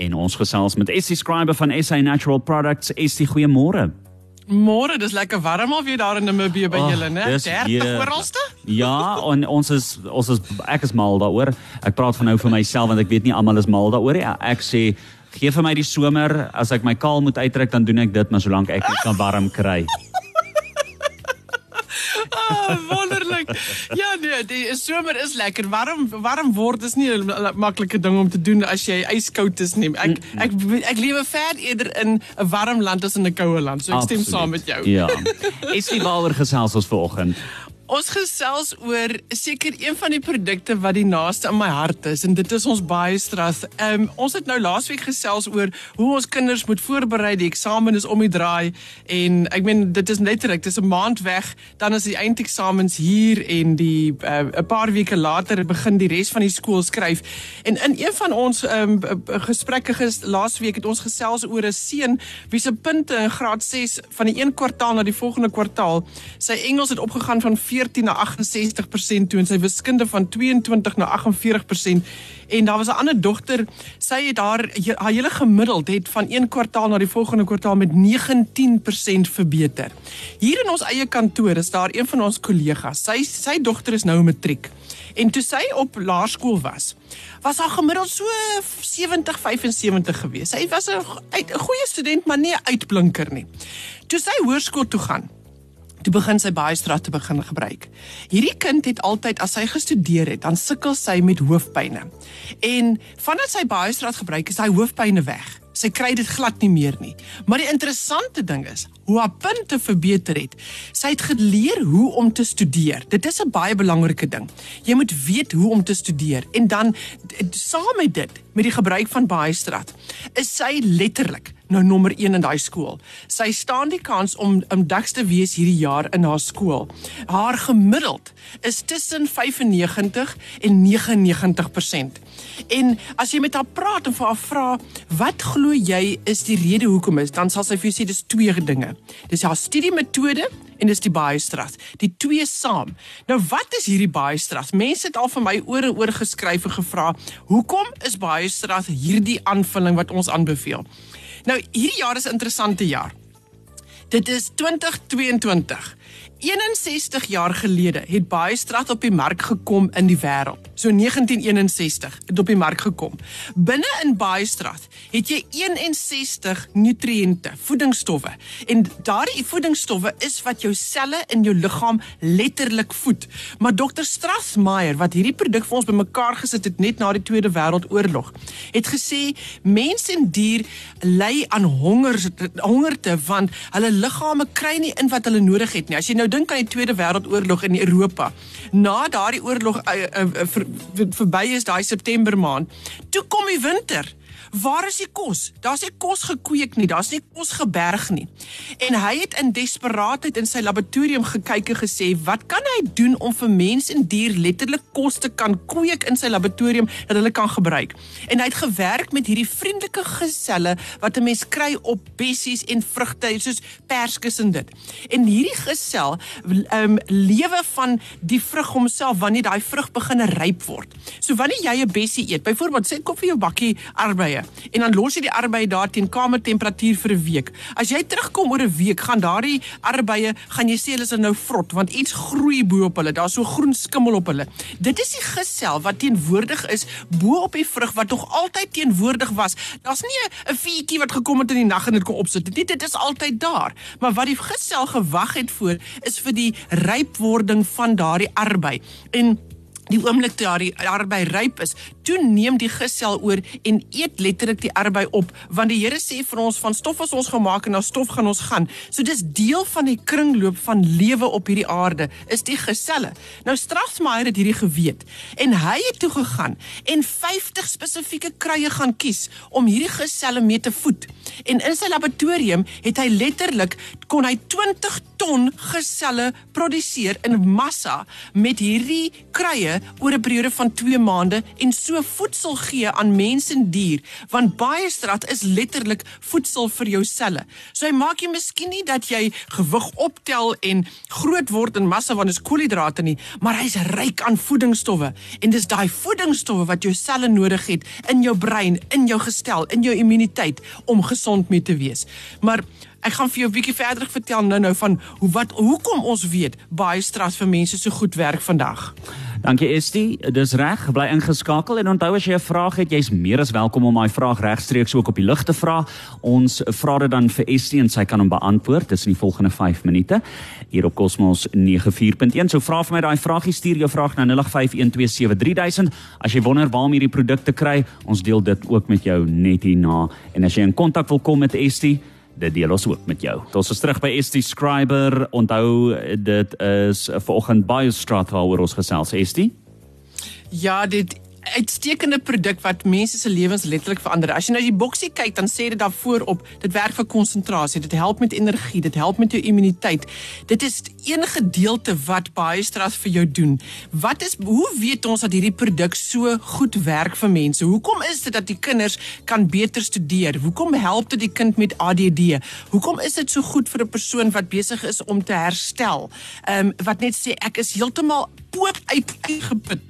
En ons gesels met Essie Scriber van SA Natural Products. Essie, goeiemôre. Môre, dis lekker warm al weer daar in Namibië by Ag, julle, né? dis 30 heerlik. oralste? Ja, en ons is ons is ek is mal daaroor. Ek praat van nou vir myself want ek weet nie almal is mal daaroor nie. Ek sê gee vir my die somer as ek my kaal moet uittrek dan doen ek dit, maar solank ek kan warm kry. Ah, wonderlik. Ja, nee, die somer is lekker. Warm warm word is nie 'n maklike ding om te doen as jy yskoud is nie. Ek ek ek lewe ver eerder in 'n warm land as in 'n koue land. So ek stem Absoluut. saam met jou. Ja. Essie, waaroor gesels ons vanoggend? Ons gesels oor seker een van die produkte wat die naaste in my hart is en dit is ons baie stras. Ehm um, ons het nou laasweek gesels oor hoe ons kinders moet voorberei. Die eksamen is om die draai en ek meen dit is letterlik, dit is 'n maand weg, dan is die eindeksamens hier en die eh, 'n uh, paar weke later begin die res van die skool skryf. En in een van ons ehm um, gesprekke ges, laasweek het ons gesels oor 'n seun wie se punte in graad 6 van die een kwartaal na die volgende kwartaal, sy Engels het opgegaan van 14 na 68% toe en sy wiskunde van 22 na 48% en daar was 'n ander dogter sy het haar haar hele gemiddeld het van een kwartaal na die volgende kwartaal met 19% verbeter. Hier in ons eie kantoor is daar een van ons kollegas. Sy sy dogter is nou matriek. En toe sy op laerskool was, was haar gemiddeld so 70 75 gewees. Sy was 'n goeie student, maar nie 'n uitblinker nie. Toe sy hoërskool toe gaan, Toe begin sy baie straat te begin gebruik. Hierdie kind het altyd as sy gestudeer het, dan sukkel sy met hoofpynne. En vandat sy baie straat gebruik, is hy hoofpynne weg. Sy kry dit glad nie meer nie. Maar die interessante ding is hoe haar punte verbeter het. Sy het geleer hoe om te studeer. Dit is 'n baie belangrike ding. Jy moet weet hoe om te studeer en dan saam met dit, met die gebruik van baie straat, is sy letterlik nou nommer 1 in daai skool. Sy staan die kans om om deks te wees hierdie jaar in haar skool. Haar gemiddeld is tussen 95 en 99%. En as jy met haar praat en vir haar vra, "Wat glo jy is die rede hoekom is?" dan sal sy vir jou sê dis twee dinge. Dis haar studiemetode en dis die baie stras. Die twee saam. Nou wat is hierdie baie stras? Mense het al vir my oor en oor geskryf en gevra, "Hoekom is baie stras hierdie aanvulling wat ons aanbeveel?" Nou hierdie jaar is 'n interessante jaar. Dit is 2022. 61 jaar gelede het baie strat op die mark gekom in die wêreld. So 1961 het op die mark gekom. Binne in baie strat het jy 61 nutriënte, voedingsstowwe. En daardie voedingsstowwe is wat jou selle in jou liggaam letterlik voed. Maar Dr. Strassmayer wat hierdie produk vir ons bymekaar gesit het net na die Tweede Wêreldoorlog, het gesê mens en dier ly aan honger hongerte want hulle liggame kry nie in wat hulle nodig het nie. As jy nou dink aan die Tweede Wêreldoorlog in Europa, na daardie oorlog uh, uh, ver, ver, verby is daai September maand, toe kom die winter. Waar is die kos? Daar's nie kos gekweek nie, daar's nie kos geberg nie. En hy het in desperaatheid in sy laboratorium gekyk en gesê, "Wat kan hy doen om vir mens en dier letterlik kos te kan kweek in sy laboratorium dat hulle kan gebruik?" En hy het gewerk met hierdie vriendelike geselle wat 'n mens kry op bessies en vrugte soos perskes en dit. En hierdie gesel um, lewe van die vrug homself wanneer daai vrug begin ryp word. So wanneer jy 'n bessie eet, byvoorbeeld sê koop vir jou bakkie arbeie en dan los jy die arbeie daar teen kamertemperatuur vir 'n week. As jy terugkom oor 'n week, gaan daardie arbeie gaan jy sê hulle is nou vrot want iets groei bo op hulle. Daar's so groen skimmel op hulle. Dit is die gesel wat teenwoordig is bo op die vrug wat nog altyd teenwoordig was. Daar's nie 'n- vuurtjie wat gekom het in die nag en dit kon opsit nie. Dit is altyd daar. Maar wat die gesel gewag het voor is vir die rypwording van daardie arbei. En die oomblik toe daardie arbei ryp is, toe neem die gesel oor en eet letterlik die arbei op, want die Here sê vir ons van stof is ons gemaak en na stof gaan ons gaan. So dis deel van die kringloop van lewe op hierdie aarde is die geselle. Nou Strassmayer het hierdie geweet en hy het toe gegaan en 50 spesifieke kruie gaan kies om hierdie geselle mee te voed. En in sy laboratorium het hy letterlik kon hy 20 ton geselle produseer in massa met hierdie kruie oor 'n periode van 2 maande en so nuwe voedsel gee aan mens en dier, want Baiestrad is letterlik voedsel vir jou selle. So hy maak jy miskien nie dat jy gewig optel en groot word in massa dit is koolhidrate nie, maar hy's ryk aan voedingsstowwe en dis daai voedingsstowwe wat jou selle nodig het in jou brein, in jou gestel, in jou immuniteit om gesond mee te wees. Maar Ek gaan vir jou 'n bietjie verder vertel nou-nou van hoe wat hoekom ons weet baie stras vir mense so goed werk vandag. Dankie Estie, dis reg, bly ingeskakel en onthou as jy 'n vraag het, jy's meer as welkom om daai vraag regstreeks ook op die lug te vra. Ons vra dit dan vir Estie en sy kan hom beantwoord tussen die volgende 5 minute hier op Cosmos 94.1. So vra vir my daai vraagie, stuur jou vraag na 0851273000. As jy wonder waar om hierdie produkte kry, ons deel dit ook met jou net hierna. En as jy in kontak wil kom met Estie, dit deel ons ook met jou. Ons is terug by ST Scriber. Onthou dit is vanoggend baie straat waaroor ons gesels ST. Ja, dit uitstekende produk wat mense se lewens letterlik verander. As jy nou die boksie kyk, dan sê dit daarvoor op, dit werk vir konsentrasie, dit help met energie, dit help met jou immuniteit. Dit is een gedeelte wat baie stras vir jou doen. Wat is hoe weet ons dat hierdie produk so goed werk vir mense? Hoekom is dit dat die kinders kan beter studeer? Hoekom help dit die kind met ADD? Hoekom is dit so goed vir 'n persoon wat besig is om te herstel? Ehm um, wat net sê ek is heeltemal poop uit uitgeput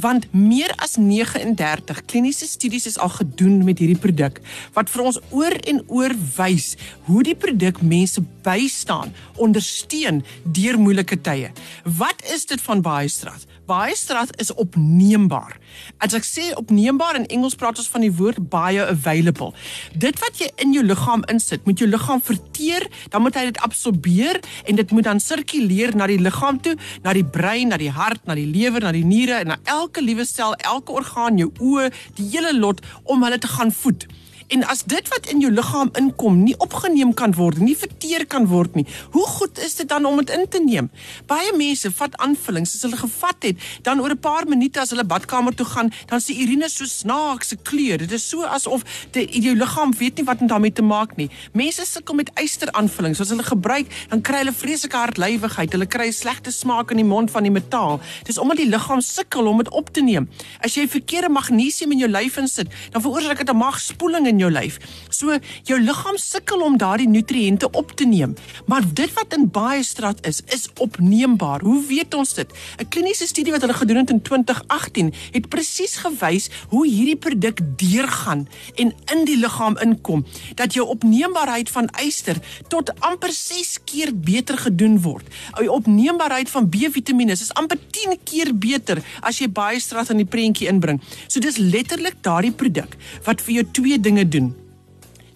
want meer as 39 kliniese studies is al gedoen met hierdie produk wat vir ons oor en oor wys hoe die produk mense bystaan, ondersteun deur moeilike tye. Wat is dit van Baiestrad? Baiestrad is opneembaar. As ek sê opneembaar in Engels praat ons van die woord bioavailable. Dit wat jy in jou liggaam insit, moet jou liggaam verteer, dan moet hy dit absorbeer en dit moet dan sirkuleer na die liggaam toe, na die brein, na die hart, na die lewer, na die niere en na elke liewe sel, elke orgaan, jou oë, die hele lot om hulle te gaan voed. En as dit wat in jou liggaam inkom nie opgeneem kan word nie, verteer kan word nie, hoe goed is dit dan om dit in te neem? Baie mense vat aanvullings as hulle gevat het, dan oor 'n paar minute as hulle badkamer toe gaan, dan sien urine so snaakse kleur. Dit is so asof die jou liggaam weet nie wat om daarmee te maak nie. Mense sukkel met yster aanvullings. As hulle gebruik, dan kry hulle vreeslike hartlywigheid. Hulle kry slegte smaak in die mond van die metaal. Dis omdat die liggaam sukkel om dit op te neem. As jy verkeerde magnesium in jou lyf insit, dan veroorsaak dit 'n magspoeling in jou lyf. So jou liggaam sukkel om daardie nutriënte op te neem. Maar dit wat in baie straat is, is opneembaar. Hoe weet ons dit? 'n Kliniese studie wat hulle gedoen het in 2018 het presies gewys hoe hierdie produk deurgaan en in die liggaam inkom dat jou opneembaarheid van yster tot amper 6 keer beter gedoen word. Die opneembaarheid van B-vitamiene is amper 10 keer beter as jy baie straat in die prentjie inbring. So dis letterlik daardie produk wat vir jou twee dinge doen.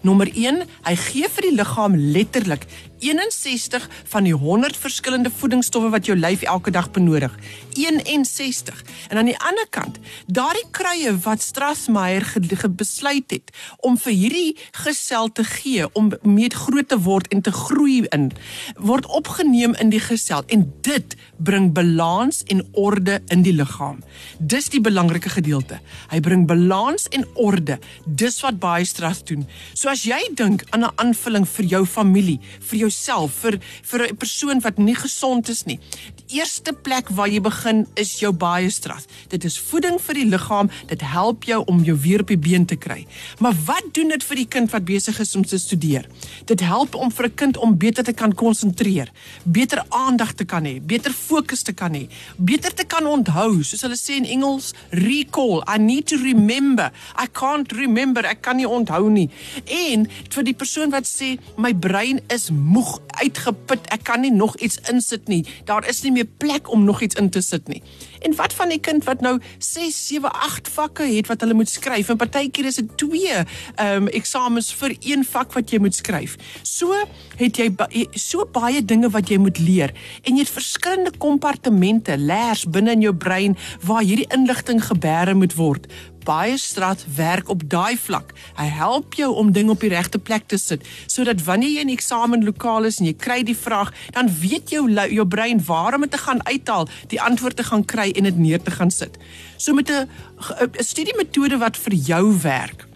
Nommer 1, hy gee vir die liggaam letterlik 61 van die 100 verskillende voedingsstowwe wat jou lyf elke dag benodig. 61. En aan die ander kant, daardie kruie wat Strassmeyer besluit het om vir hierdie gesel te gee om mee groot te word en te groei in, word opgeneem in die gesel en dit bring balans en orde in die liggaam. Dis die belangrike gedeelte. Hy bring balans en orde. Dis wat baie Strass doen. So as jy dink aan 'n aanvulling vir jou familie, vir jou jouself vir vir 'n persoon wat nie gesond is nie. Die eerste plek waar jy begin is jou baie stras. Dit is voeding vir die liggaam. Dit help jou om jou weer op die been te kry. Maar wat doen dit vir die kind wat besig is om te studeer? Dit help om vir 'n kind om beter te kan konsentreer, beter aandag te kan hê, beter fokus te kan hê, beter te kan onthou, soos hulle sê in Engels, recall. I need to remember. I can't remember. Ek kan nie onthou nie. En vir die persoon wat sê my brein is moe moeg, uitgeput. Ek kan nie nog iets insit nie. Daar is nie meer plek om nog iets in te sit nie. En wat van die kind wat nou 6, 7, 8 vakke het wat hulle moet skryf en partykeer is dit 2 ehm um, eksamens vir een vak wat jy moet skryf. So het jy so baie dinge wat jy moet leer en jy het verskillende kompartemente, leers binne in jou brein waar hierdie inligting gebeere moet word baie straat werk op daai vlak. Hy help jou om dinge op die regte plek te sit sodat wanneer jy in die eksamenlokaal is en jy kry die vraag, dan weet jou jou brein waar om dit te gaan uithaal, die antwoord te gaan kry en dit neer te gaan sit. So met 'n studiemetode wat vir jou werk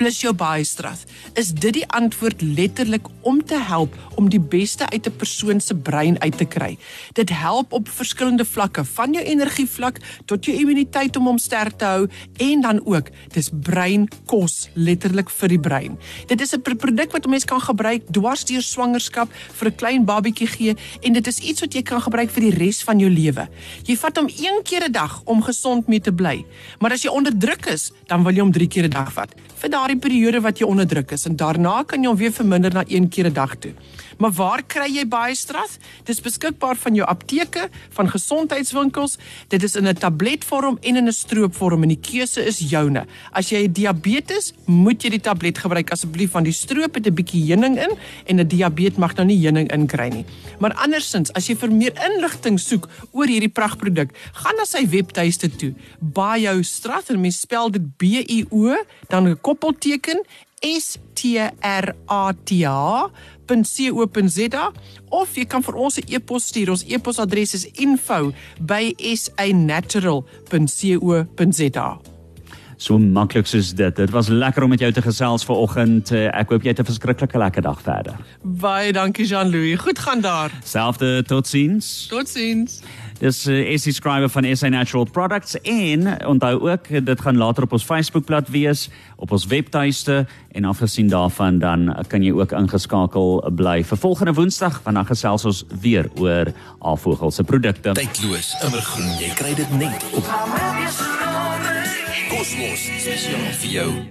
plus jou baiestraat, is dit die antwoord letterlik om te help om die beste uit 'n persoon se brein uit te kry. Dit help op verskillende vlakke, van jou energievlak tot jou immuniteit om hom sterk te hou en dan ook dis breinkos letterlik vir die brein. Dit is 'n produk wat 'n mens kan gebruik dwars deur swangerskap vir 'n klein babatjie gee en dit is iets wat jy kan gebruik vir die res van jou lewe. Jy vat hom een keer 'n dag om gesond mee te bly. Maar as jy onder druk is, dan wil jy hom 3 keer 'n dag vat vir daardie periode wat jy onder druk is en daarna kan jy hom weer verminder na 1 keer 'n dag toe. Maar waar kry jy baie stras? Dit is beskikbaar van jou apteke, van gesondheidswinkels. Dit is in 'n tabletvorm en in 'n stroopvorm en die keuse is joune. As jy diabetes, moet jy die tablet gebruik asseblief want die stroop het 'n bietjie heuning in en 'n diabetes mag nou nie heuning inkry nie. Maar andersins, as jy vir meer inligting soek oor hierdie pragtproduk, gaan na sy webtuiste toe. Bio Strat en mens spel dit B I O dan 'n koppelteken S T R A T H .co.za of jy kan vir ons 'n e-pos stuur. Ons e-posadres is info@sanatural.co.za. So maklik soos dit. Dit was lekker om met jou te gesels vanoggend. Ek hoop jy het 'n verskriklike lekker dag verder. Baie dankie Jean-Louis. Goed gaan daar. Selfde totsiens. Totsiens. Dis uh, is die skrywer van SA Natural Products en onthou ook dit gaan later op ons Facebookblad wees, op ons webtuiste en afgesien daarvan dan kan jy ook ingeskakel bly vir volgende Woensdag want dan gesels ons weer oor Avogel se produkte. Tydloos, immergroen, jy kry dit net op Kosmos spesiaal vir jou.